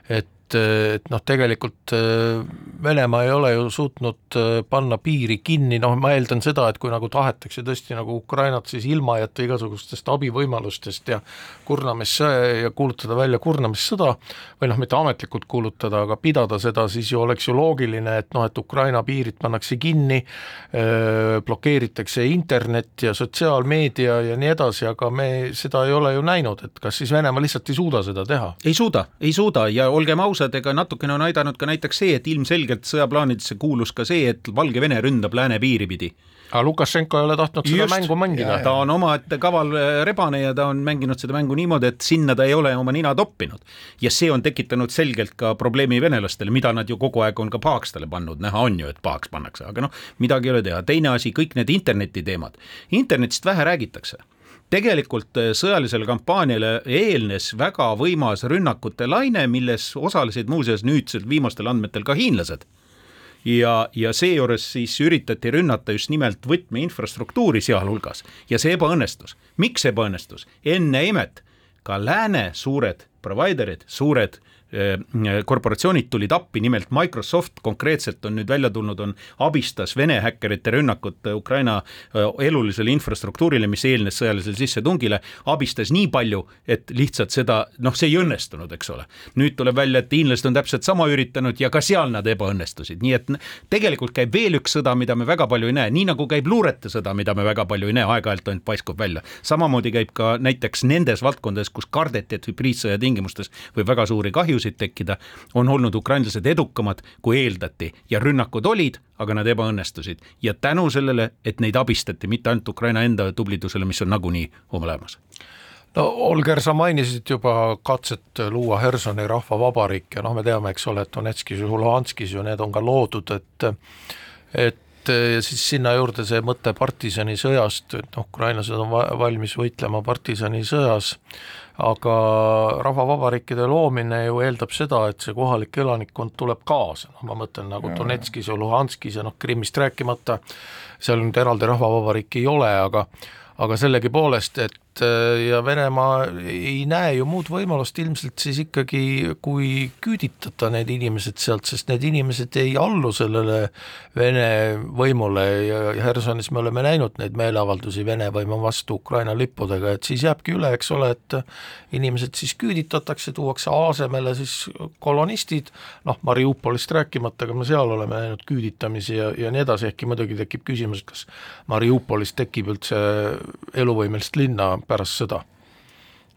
et et, noh, tegelikult äh, Venemaa ei ole ju suutnud äh, panna piiri kinni, noh ma eeldan seda, et kui nagu tahetakse tõesti nagu Ukrainat siis ilma jätta igasugustest abivõimalustest ja kurnamissõja ja kuulutada välja kurnamissõda, või noh, mitte ametlikult kuulutada, aga pidada seda, siis ju oleks ju loogiline, et noh, et Ukraina piirid pannakse kinni, äh, blokeeritakse internet ja sotsiaalmeedia ja nii edasi, aga me seda ei ole ju näinud, et kas siis Venemaa lihtsalt ei suuda seda teha? ei suuda, ei suuda ja olgem ausad, ausad, ega natukene on aidanud ka näiteks see, et ilmselgelt sõjaplaanidesse kuulus ka see, et Valgevene ründab lääne piiri pidi aga Lukašenko ei ole tahtnud Just, seda mängu mängida. ta on omaette kaval äh, rebane ja ta on mänginud seda mängu niimoodi, et sinna ta ei ole oma nina toppinud. ja see on tekitanud selgelt ka probleemi venelastele, mida nad ju kogu aeg on ka pahaks talle pannud, näha on ju, et pahaks pannakse, aga noh, midagi ei ole teha. teine asi, kõik need interneti teemad, internetist vähe räägitakse tegelikult sõjalisele kampaaniale eelnes väga võimas rünnakute laine, milles osalesid muuseas nüüdsel viimastel andmetel ka hiinlased ja, ja seejuures siis üritati rünnata just nimelt võtmeinfrastruktuuri sealhulgas ja see ebaõnnestus. miks ebaõnnestus? enne imet ka lääne suured provider'id, suured Äh, korporatsioonid tulid appi, nimelt Microsoft konkreetselt on nüüd välja tulnud, on, abistas Vene häkkerite rünnakut Ukraina äh, elulisele infrastruktuurile, mis eelnes sõjalisele sissetungile, abistas nii palju, et lihtsalt seda, noh, see ei õnnestunud, eks ole. nüüd tuleb välja, et hiinlased on täpselt sama üritanud ja ka seal nad ebaõnnestusid, nii et tegelikult käib veel üks sõda, mida me väga palju ei näe, nii nagu käib luurete sõda, mida me väga palju ei näe, aeg-ajalt ainult paiskub välja. samamoodi käib ka näiteks nendes valdkondades, kus kardeti, et hübriidsõja tingimustes võib väga suuri kahju kahjusid tekkida, on olnud ukrainlased edukamad, kui eeldati. Ja rünnakud olid, aga nad ebaõnnestusid. Ja tänu sellele, et neid abistati, mitte ainult Ukraina enda tublidusele, mis on nagunii olemas. No Olger, sa mainisid juba katset luua Hersoni rahvavabariik ja noh, me teame, eks ole, et Donetskis ja Luhanskis ju need on ka loodud, et et ja siis sinna juurde see mõte partisanisõjast, et noh, ukrainlased on va valmis võitlema partisanisõjas, aga rahvavabariikide loomine ju eeldab seda, et see kohalik elanikkond tuleb kaasa, noh ma mõtlen nagu Donetskis ja Luhanskis ja noh, Krimmist rääkimata, seal nüüd eraldi rahvavabariiki ei ole, aga aga sellegipoolest, et ja Venemaa ei näe ju muud võimalust ilmselt siis ikkagi, kui küüditada need inimesed sealt, sest need inimesed ei allu sellele Vene võimule ja Hersonis me oleme näinud neid meeleavaldusi Vene võimu vastu Ukraina lippudega, et siis jääbki üle, eks ole, et inimesed siis küüditatakse, tuuakse asemele siis kolonistid, noh, Mariupolist rääkimata, aga me seal oleme näinud küüditamisi ja, ja nii edasi, ehkki muidugi tekib küsimus, kas Mariupolis tekib üldse eluvõimelist linna pärast sõda?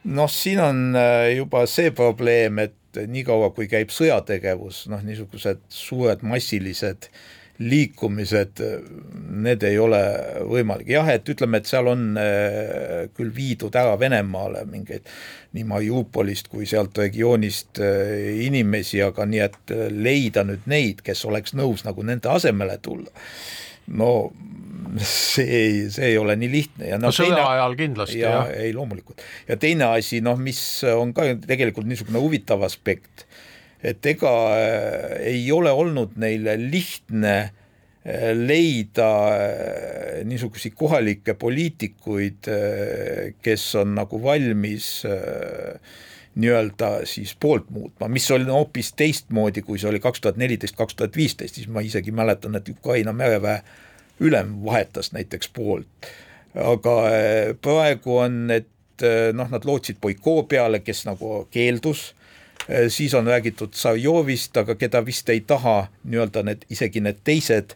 noh, siin on äh, juba see probleem, et niikaua, kui käib sõjategevus, noh niisugused suured massilised liikumised, need ei ole võimalik, jah, et ütleme, et seal on äh, küll viidud ära Venemaale mingeid nii Mariupolist kui sealt regioonist äh, inimesi, aga nii, et leida nüüd neid, kes oleks nõus nagu nende asemele tulla, no see ei, see ei ole nii lihtne ja no, no sõja ajal kindlasti ja, jah. ei loomulikult. ja teine asi, noh, mis on ka tegelikult niisugune huvitav aspekt, et ega äh, ei ole olnud neil lihtne äh, leida äh, niisuguseid kohalikke poliitikuid, kes on nagu valmis nii-öelda siis poolt muutma, mis oli hoopis teistmoodi, kui see oli kaks tuhat neliteist, kaks tuhat viisteist, siis ma isegi mäletan, et Ukraina mereväe ülem vahetas näiteks poolt. aga eh, praegu on, et eh, noh, nad lootsid Boiko peale, kes nagu keeldus, eh, siis on räägitud Sarjovist, aga keda vist ei taha nii-öelda need, isegi need teised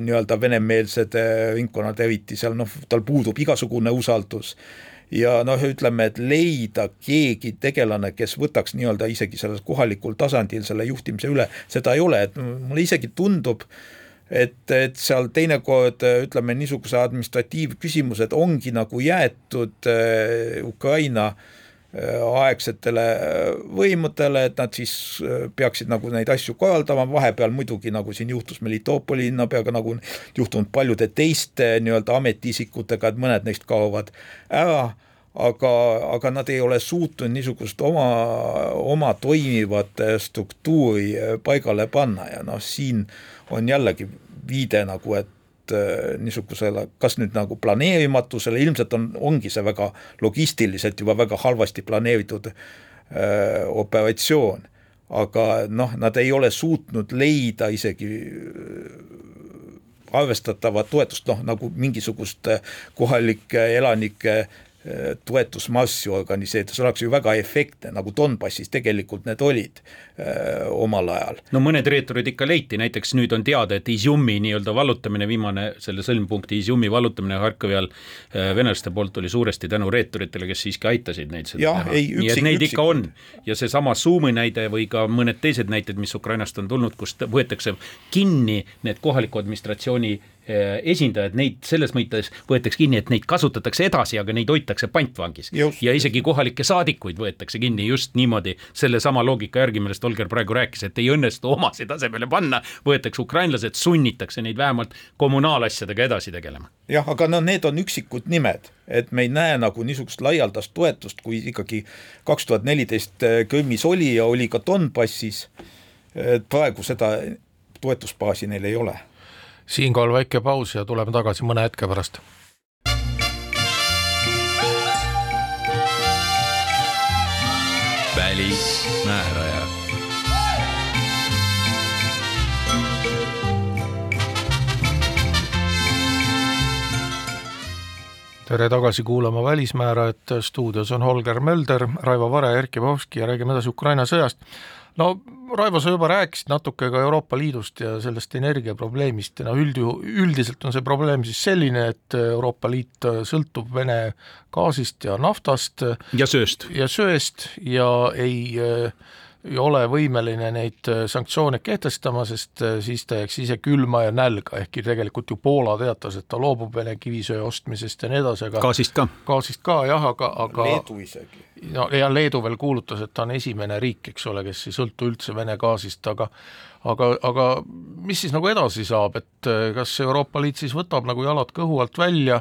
nii-öelda venemeelsed ringkonnad eriti seal noh, tal puudub igasugune usaldus ja noh, ütleme, et leida keegi tegelane, kes võtaks nii-öelda isegi sellel kohalikul tasandil selle juhtimise üle, seda ei ole, et mulle isegi tundub et, et seal teinekord ütleme, niisuguse administratiivküsimused ongi nagu jäetud äh, Ukraina äh, aegsetele võimudele, et nad siis äh, peaksid nagu neid asju korraldama, vahepeal muidugi nagu siin juhtus Melitopoli linnapeaga, nagu juhtunud paljude teiste nii-öelda ametiisikutega, et mõned neist kaovad ära. Aga, aga nad ei ole suutnud niisugust oma, oma toimivat struktuuri paigale panna. Ja noh, siin on jällegi viide nagu, et äh, niisugusele, kas nüüd nagu planeerimatusele, ilmselt on, ongi see väga logistiliselt juba väga halvasti planeeritud öö, äh, operatsioon. aga noh, nad ei ole suutnud leida isegi äh, arvestatavat toetust, noh nagu mingisugust kohalike elanike toetusmassi organiseerida, see oleks ju väga efektne, nagu Donbassis tegelikult need olid öö, omal ajal. no mõned reeturid ikka leiti, näiteks nüüd on teada, et Izjumi nii-öelda vallutamine, viimane selle sõlmpunkti Izjumi vallutamine Harkovi all venelaste poolt oli suuresti tänu reeturitele, kes siiski aitasid neid seda ja, teha. nii et neid üksik. ikka on ja seesama Suumi näide või ka mõned teised näited, mis Ukrainast on tulnud, kust võetakse kinni need kohaliku administratsiooni eh, esindajad, neid selles mõttes võetakse kinni, et neid kasutatakse edasi, aga neid hoitakse pantvangis. ja isegi kohalikke saadikuid võetakse kinni just niimoodi sellesama loogika järgi, millest Olger praegu rääkis, et ei õnnestu omasid asemele panna, võetakse ukrainlased, sunnitakse neid vähemalt kommunaalasjadega edasi tegelema. jah, aga no need on üksikud nimed, et me ei näe nagu niisugust laialdast toetust, kui ikkagi kaks tuhat neliteist Krimmis oli ja oli ka Donbassis, praegu seda toetusbaasi neil ei ole. Siinkohal väike paus ja tuleme tagasi mõne hetke pärast. välismääraja tere tagasi kuulama Välismäärajat, stuudios on Holger Mölder, Raivo Vare, Erkki Vovski ja räägime edasi Ukraina sõjast no Raivo, sa juba rääkisid natuke ka Euroopa Liidust ja sellest energiaprobleemist ja no üldju, üldiselt on see probleem siis selline, et Euroopa Liit sõltub Vene gaasist ja naftast ja sööst. ja söest ja ei äh, ei ole võimeline neid äh, sanktsioone kehtestama, sest äh, siis ta jääks ise külma ja nälga, ehkki tegelikult ju Poola teatas, et ta loobub Vene kivisöe ostmisest ja nii edasi, aga gaasist ka? gaasist ka jah, aga, aga Leedu isegi. no ja Leedu veel kuulutas, et ta on esimene riik, eks ole, kes ei sõltu üldse Vene gaasist, aga aga, aga mis siis nagu edasi saab, et äh, kas Euroopa Liit siis võtab nagu jalad kõhu alt välja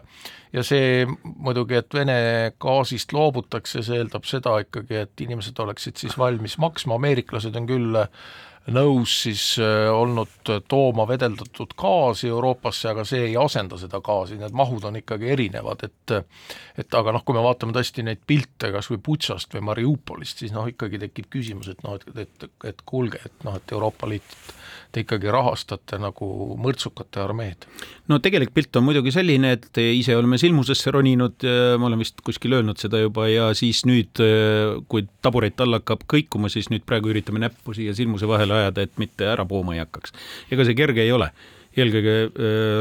ja see muidugi, et Vene gaasist loobutakse, see eeldab seda ikkagi, et inimesed oleksid siis valmis maksma, ameeriklased on küll nõus siis äh, olnud tooma vedeldatud gaasi Euroopasse, aga see ei asenda seda gaasi, need mahud on ikkagi erinevad, et et aga noh, kui me vaatame tõesti neid pilte kas või Butšast või Mariupolist, siis noh, ikkagi tekib küsimus, et noh, et, et, et kuulge, et noh, et Euroopa Liit, te ikkagi rahastate nagu mõrtsukate armeed. no tegelik pilt on muidugi selline, et ise oleme silmusesse roninud, ma olen vist kuskil öelnud seda juba ja siis nüüd, kui taburet all hakkab kõikuma, siis nüüd praegu üritame näppu siia silmuse vahele ajada, et mitte ära pooma ei hakkaks. ega see kerge ei ole eelkõige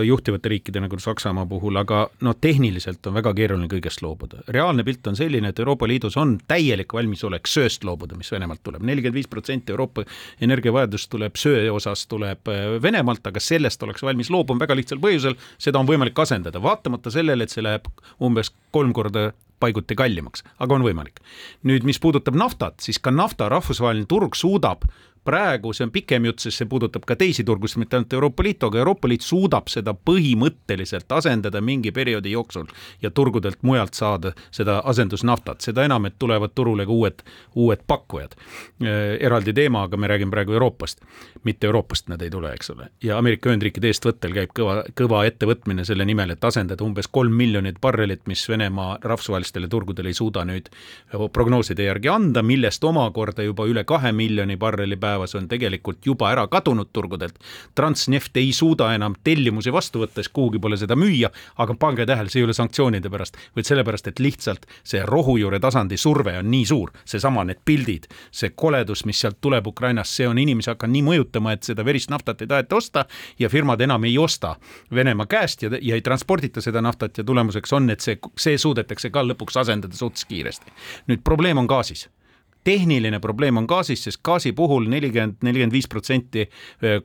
juhtivate riikide nagu Saksamaa puhul, aga noh, tehniliselt on väga keeruline kõigest loobuda. reaalne pilt on selline, et Euroopa Liidus on täielik valmisolek sööst loobuda, mis Venemaalt tuleb. nelikümmend viis protsenti Euroopa energiavajadust tuleb söe osas, tuleb Venemaalt, aga sellest oleks valmis loobuma väga lihtsal põhjusel, seda on võimalik asendada, vaatamata sellele, et see läheb umbes kolm korda paiguti kallimaks, aga on võimalik. nüüd, mis puudutab naftat, siis ka nafta rahvusvaheline turg suudab praegu see on pikem jutt, sest see puudutab ka teisi turgusid, mitte ainult Euroopa Liitu, aga Euroopa Liit suudab seda põhimõtteliselt asendada mingi perioodi jooksul ja turgudelt mujalt saada seda asendusnaftat, seda enam, et tulevad turule ka uued, uued pakkujad. Äh, eraldi teema, aga me räägime praegu Euroopast, mitte Euroopast nad ei tule, eks ole, ja Ameerika Ühendriikide eestvõttel käib kõva, kõva ettevõtmine selle nimel, et asendada umbes kolm miljonit barrelit, mis Venemaa rahvusvahelistele turgudele ei suuda nüüd prognooside järgi anda, millest omakorda juba üle kahe miljoni barreli päevas päevas on tegelikult juba ära kadunud turgudelt. Transneft ei suuda enam tellimusi vastu võtta, sest kuhugi pole seda müüa, aga pange tähele, see ei ole sanktsioonide pärast, vaid sellepärast, et lihtsalt see rohujuure tasandi surve on nii suur, seesama, need pildid, see koledus, mis sealt tuleb Ukrainast, see on inimesi hakanud nii mõjutama, et seda verist naftat ei taheta osta ja firmad enam ei osta Venemaa käest ja, ja ei transpordita seda naftat ja tulemuseks on, et see, see suudetakse ka lõpuks asendada suhteliselt kiiresti. nüüd probleem on gaasis tehniline probleem on gaasis, sest gaasi puhul nelikümmend, nelikümmend viis protsenti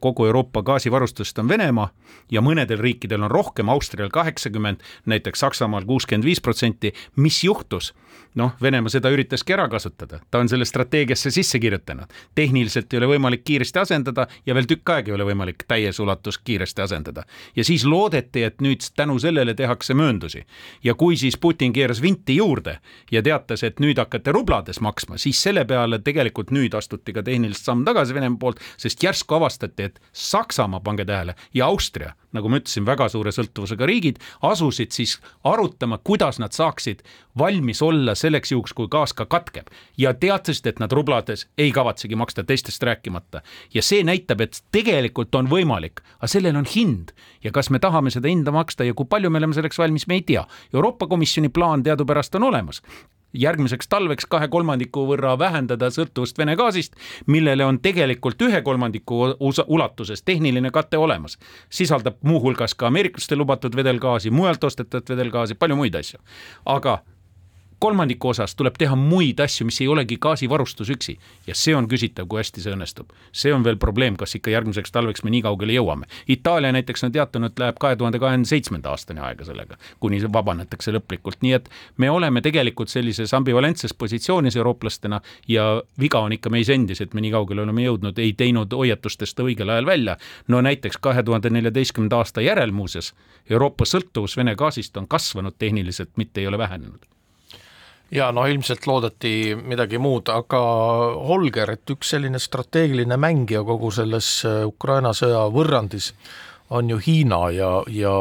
kogu Euroopa gaasivarustusest on Venemaa ja mõnedel riikidel on rohkem, Austrial kaheksakümmend, näiteks Saksamaal kuuskümmend viis protsenti. mis juhtus? Noh, Venemaa seda üritaski ära kasutada, ta on selle strateegiasse sisse kirjutanud. tehniliselt ei ole võimalik kiiresti asendada ja veel tükk aega ei ole võimalik täies ulatus kiiresti asendada. ja siis loodeti, et nüüd tänu sellele tehakse mööndusi. ja kui siis Putin keeras vinti juurde ja teatas, et nüüd hakkate rublades maksma, siis selle peale tegelikult nüüd astuti ka tehnilist samm tagasi Venemaa poolt, sest järsku avastati, et Saksamaa, pange tähele, ja Austria, nagu ma ütlesin, väga suure sõltuvusega riigid, asusid siis arutama, kuidas nad saaksid valmis olla selleks juhuks, kui gaas ka katkeb. ja teadsid, et nad rublades ei kavatsegi maksta, teistest rääkimata. ja see näitab, et tegelikult on võimalik, aga sellel on hind ja kas me tahame seda hinda maksta ja kui palju me oleme selleks valmis, me ei tea. Euroopa Komisjoni plaan teadupärast on olemas järgmiseks talveks kahe kolmandiku võrra vähendada sõltuvust Vene gaasist, millele on tegelikult ühe kolmandiku ulatuses tehniline kate olemas. sisaldab muuhulgas ka ameeriklaste lubatud vedelgaasi, mujalt ostetud vedelgaasi, palju muid asju. aga kolmandiku osas tuleb teha muid asju, mis ei olegi gaasivarustus üksi ja see on küsitav, kui hästi see õnnestub. see on veel probleem, kas ikka järgmiseks talveks me nii kaugele jõuame. Itaalia näiteks on teatanud, läheb kahe tuhande kahekümne seitsmenda aastani aega sellega, kuni vabanetakse lõplikult, nii et me oleme tegelikult sellises ambivalentses positsioonis eurooplastena ja viga on ikka meis endis, et me nii kaugele oleme jõudnud, ei teinud hoiatustest õigel ajal välja. no näiteks kahe tuhande neljateistkümnenda aasta järel muuseas Euroopa sõltuvus Vene gaasist on kasvanud tehniliselt, mitte ei ole vähenenud ja no ilmselt loodeti midagi muud, aga Holger, et üks selline strateegiline mängija kogu selles äh, Ukraina sõja võrrandis on ju Hiina ja, ja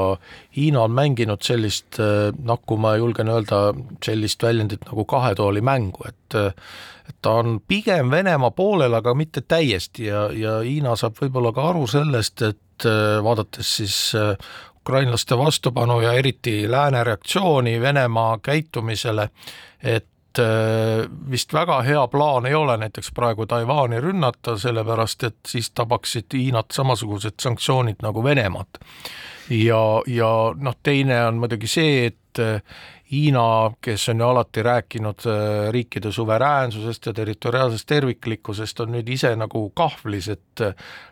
Hiina on mänginud sellist, äh, noh, kui ma julgen öelda, sellist väljendit nagu kahe tooli mängu, et äh, et ta on pigem Venemaa poolel, aga mitte täiesti ja, ja Hiina saab võib-olla ka aru sellest, et vaadates siis ukrainlaste vastupanu ja eriti lääne reaktsiooni Venemaa käitumisele, et äh, vist väga hea plaan ei ole näiteks praegu Taiwan'i rünnata, sellepärast et siis tabaksid Hiinat samasugused sanktsioonid nagu Venemaad. ja, ja noh, teine on muidugi see, et äh, Hiina, kes on ju alati rääkinud äh, riikide suveräänsusest ja territoriaalsest terviklikkusest, on nüüd ise nagu kahvlis, et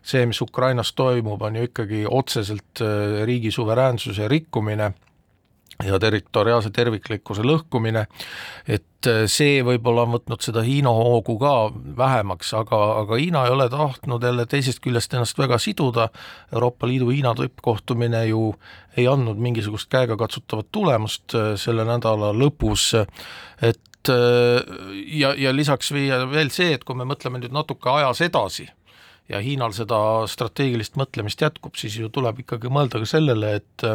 see, mis Ukrainas toimub, on ju ikkagi otseselt riigi suveräänsuse rikkumine ja territoriaalse terviklikkuse lõhkumine, et äh, see võib-olla on võtnud seda Hiina hoogu ka vähemaks, aga, aga Hiina ei ole tahtnud jälle teisest küljest ennast väga siduda, Euroopa Liidu Hiina tippkohtumine ju ei andnud mingisugust käegakatsutavat tulemust äh, selle nädala lõpus, et äh, ja, ja lisaks viia veel see, et kui me mõtleme nüüd natuke ajas edasi, ja Hiinal seda strateegilist mõtlemist jätkub, siis ju tuleb ikkagi mõelda ka sellele, et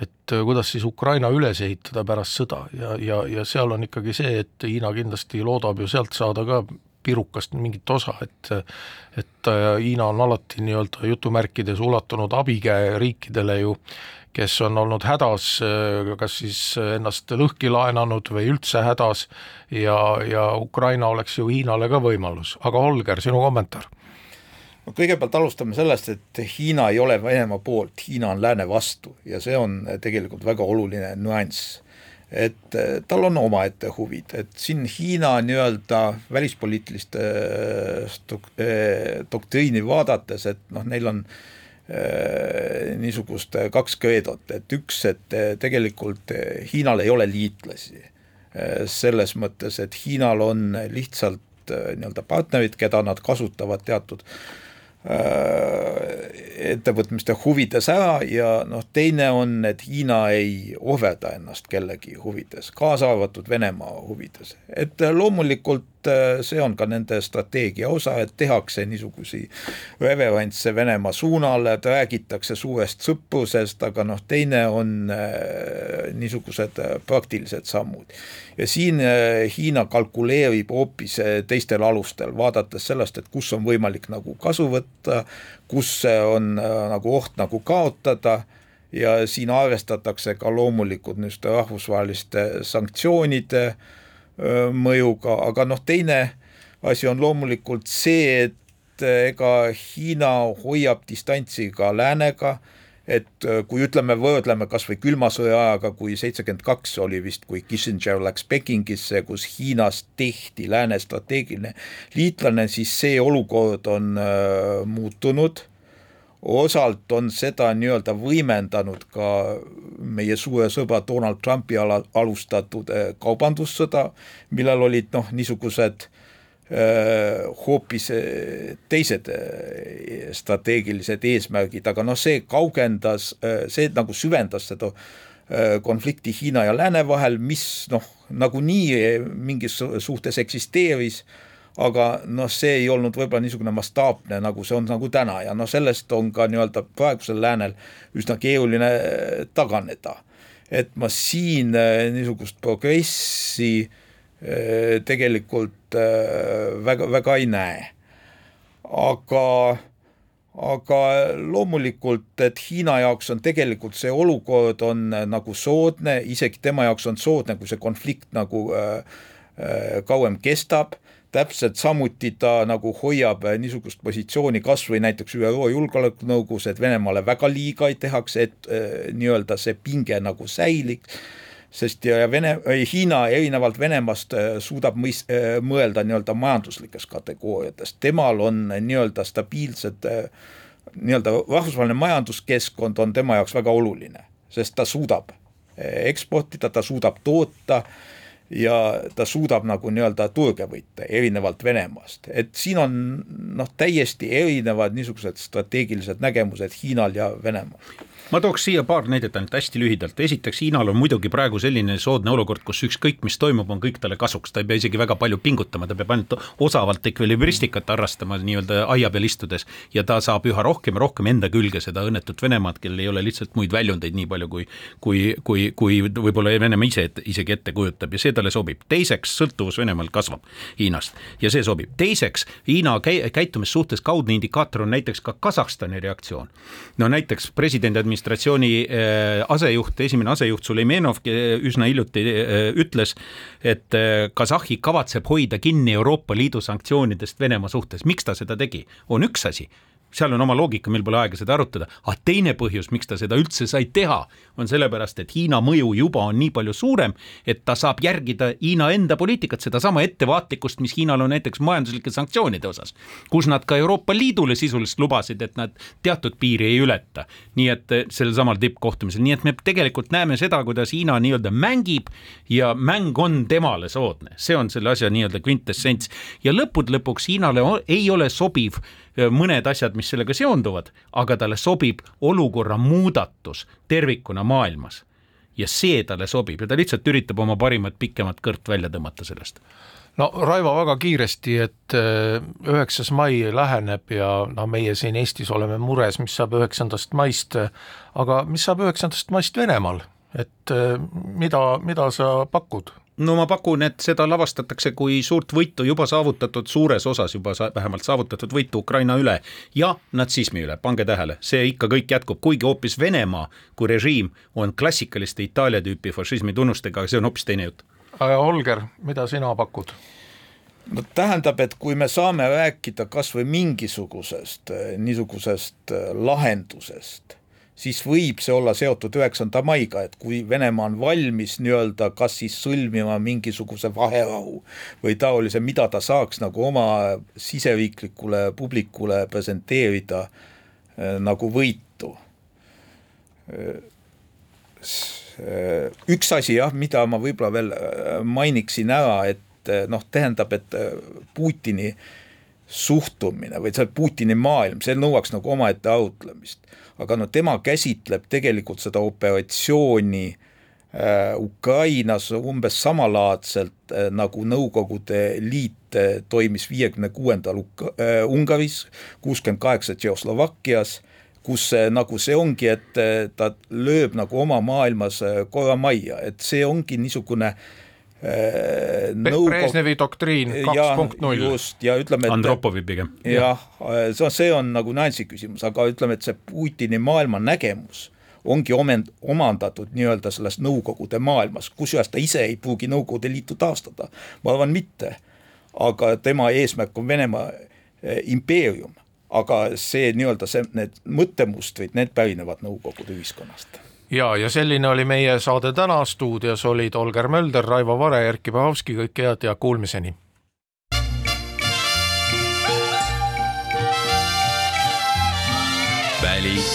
et äh, kuidas siis Ukraina üles ehitada pärast sõda? Ja, ja, ja seal on ikkagi see, et Hiina kindlasti loodab ju sealt saada ka pirukast mingit osa, et et äh, Hiina on alati nii-öelda jutumärkides ulatunud abikäe riikidele ju, kes on olnud hädas, äh, kas siis ennast lõhki laenanud või üldse hädas ja, ja Ukraina oleks ju Hiinale ka võimalus, aga Holger, sinu kommentaar no kõigepealt alustame sellest, et Hiina ei ole Venemaa poolt, Hiina on lääne vastu ja see on tegelikult väga oluline nüanss. et eh, tal on omaette huvid, et siin Hiina nii-öelda välispoliitilist dok-, eh, doktriini vaadates, et noh, neil on niisugust kaks kreedot, et üks, et tegelikult Hiinal ei ole liitlasi selles mõttes, et Hiinal on lihtsalt nii-öelda partnerid, keda nad kasutavad teatud Äh, ettevõtmiste huvides ära ja noh, teine on, et Hiina ei ohverda ennast kellegi huvides, kaasa arvatud Venemaa huvides. et loomulikult äh, see on ka nende strateegia osa, et tehakse niisugusi reverantse Venemaa suunal, et räägitakse suurest sõprusest, aga noh, teine on äh, niisugused praktilised sammud. Ja siin äh, Hiina kalkuleerib hoopis äh, teistel alustel, vaadates sellest, et kus on võimalik nagu kasu võtta, kus on äh, nagu oht nagu kaotada ja siin arvestatakse ka loomulikult niisuguste rahvusvaheliste sanktsioonide mõjuga, aga noh, teine asi on loomulikult see, et ega Hiina hoiab distantsi ka läänega. Et äh, kui ütleme, võrdleme kas või külma sõja ajaga, kui seitsekümmend kaks oli vist, kui Kissinger läks Pekingisse, kus Hiinast tehti lääne strateegiline liitlane, siis see olukord on äh, muutunud osalt on seda nii-öelda võimendanud ka meie suure sõbra Donald Trumpi ala, alustatud äh, kaubandussõda, millel olid noh, niisugused Äh, hoopis äh, teised strateegilised eesmärgid, aga noh, see kaugendas, see nagu süvendas seda konflikti Hiina ja Lääne vahel, mis noh, nagunii mingis suhtes eksisteeris, aga noh, see ei olnud võib-olla niisugune mastaapne, nagu see on nagu täna ja noh, sellest on ka nii-öelda praegusel läänel üsna keeruline taganeda. et ma siin niisugust progressi Äh, tegelikult äh, väga, väga ei näe. aga, aga loomulikult, et Hiina jaoks on tegelikult see olukord on nagu soodne, isegi tema jaoks on soodne, kui see konflikt nagu kauem kestab täpselt samuti ta nagu hoiab niisugust positsiooni kas või näiteks ÜRO Julgeolekunõukogus, et Venemaale väga liiga ei tehaks, et äh, nii-öelda see pinge nagu säiliks sest ja Vene, Hiina erinevalt Venemaast suudab mõis-, mõelda nii-öelda majanduslikes kategooriates, temal on nii-öelda stabiilsed nii-öelda rahvusvaheline majanduskeskkond on tema jaoks väga oluline, sest ta suudab eksportida, ta suudab toota ja ta suudab nagu nii-öelda turge võita, erinevalt Venemaast, et siin on noh, täiesti erinevad niisugused strateegilised nägemused Hiinal ja Venemaal ma tooks siia paar näidet ainult hästi lühidalt, esiteks Hiinal on muidugi praegu selline soodne olukord, kus ükskõik, mis toimub, on kõik talle kasuks, ta ei pea isegi väga palju pingutama, ta peab ainult osavalt ekvilibristikat harrastama nii-öelda aia peal istudes ja ta saab üha rohkem ja rohkem enda külge seda õnnetut Venemaad, kellel ei ole lihtsalt muid väljundeid nii palju, kui kui, kui, kui võib-olla Venemaa ise et, isegi ette kujutab ja see talle sobib. teiseks, sõltuvus Venemaal kasvab Hiinast ja see sobib. teiseks, Hiina käi-, käitumissuhtes kaudne indikaator on näiteks ka Kasahstani reaktsioon. no näiteks presidendi administratsioon administratsiooni äh, asejuht, esimene asejuht Suleimenov üsna hiljuti äh, ütles, et äh, Kasahhi kavatseb hoida kinni Euroopa Liidu sanktsioonidest Venemaa suhtes, miks ta seda tegi, on üks asi seal on oma loogika, meil pole aega seda arutada, aga teine põhjus, miks ta seda üldse sai teha, on sellepärast, et Hiina mõju juba on nii palju suurem, et ta saab järgida Hiina enda poliitikat, sedasama ettevaatlikkust, mis Hiinal on näiteks majanduslike sanktsioonide osas, kus nad ka Euroopa Liidule sisuliselt lubasid, et nad teatud piiri ei ületa. nii et eh, sellel samal tippkohtumisel, nii et me tegelikult näeme seda, kuidas Hiina nii-öelda mängib ja mäng on temale soodne, see on selle asja nii-öelda kvintessents. Ja lõppude lõpuks Hiinale ei ole sobiv mõned asjad, mis sellega seonduvad, aga talle sobib olukorra muudatus tervikuna maailmas. ja see talle sobib ja ta lihtsalt üritab oma parimat pikemat kõrt välja tõmmata sellest no Raivo, väga kiiresti, et üheksas mai läheneb ja no meie siin Eestis oleme mures, mis saab üheksandast maist, aga mis saab üheksandast maist Venemaal, et mida, mida sa pakud? No ma pakun, et seda lavastatakse kui suurt võitu juba saavutatud, suures osas juba sa, vähemalt saavutatud võitu Ukraina üle ja natsismi üle, pange tähele, see ikka kõik jätkub, kuigi hoopis Venemaa kui režiim on klassikaliste Itaalia tüüpi fašismi tunnustega, aga see on hoopis teine jutt. aga Holger, mida sina pakud? no tähendab, et kui me saame rääkida kas või mingisugusest niisugusest lahendusest siis võib see olla seotud üheksanda maiga, et kui Venemaa on valmis nii-öelda kas siis sõlmima mingisuguse vaherahu või taolise, mida ta saaks nagu oma siseriiklikule publikule presenteerida äh, nagu võitu. Äh, üks asi jah, mida ma võib-olla veel äh, mainiksin ära, et noh, tähendab, et Putini suhtumine või see Putini maailm, see nõuaks nagu omaette arutlemist aga no tema käsitleb tegelikult seda operatsiooni äh, Ukrainas umbes samalaadselt äh, nagu Nõukogude Liit äh, toimis viiekümne kuuendal Ungaris, kuuskümmend kaheksa Tšehhoslovakkias, kus nagu see ongi, et ta lööb nagu oma maailmas korra majja, et see ongi niisugune äh, nõukogu... Brežnevi doktriin kaks punkt null. just, ja ütleme, et Andropovi pigem. jah, see, see on nagu nüansi küsimus, aga ütleme, et see Putini maailmanägemus ongi omend-, omandatud nii-öelda selles Nõukogude maailmas, kusjuures ta ise ei pruugi Nõukogude Liitu taastada, ma arvan mitte. aga tema eesmärk on Venemaa eh, impeerium, aga see nii-öelda see, need mõttemustrid, need pärinevad Nõukogude ühiskonnast ja, ja selline oli meie saade täna, stuudios olid Olger Mölder, Raivo Vare, Erkki Pahovski, kõike head ja kuulmiseni. välismääraja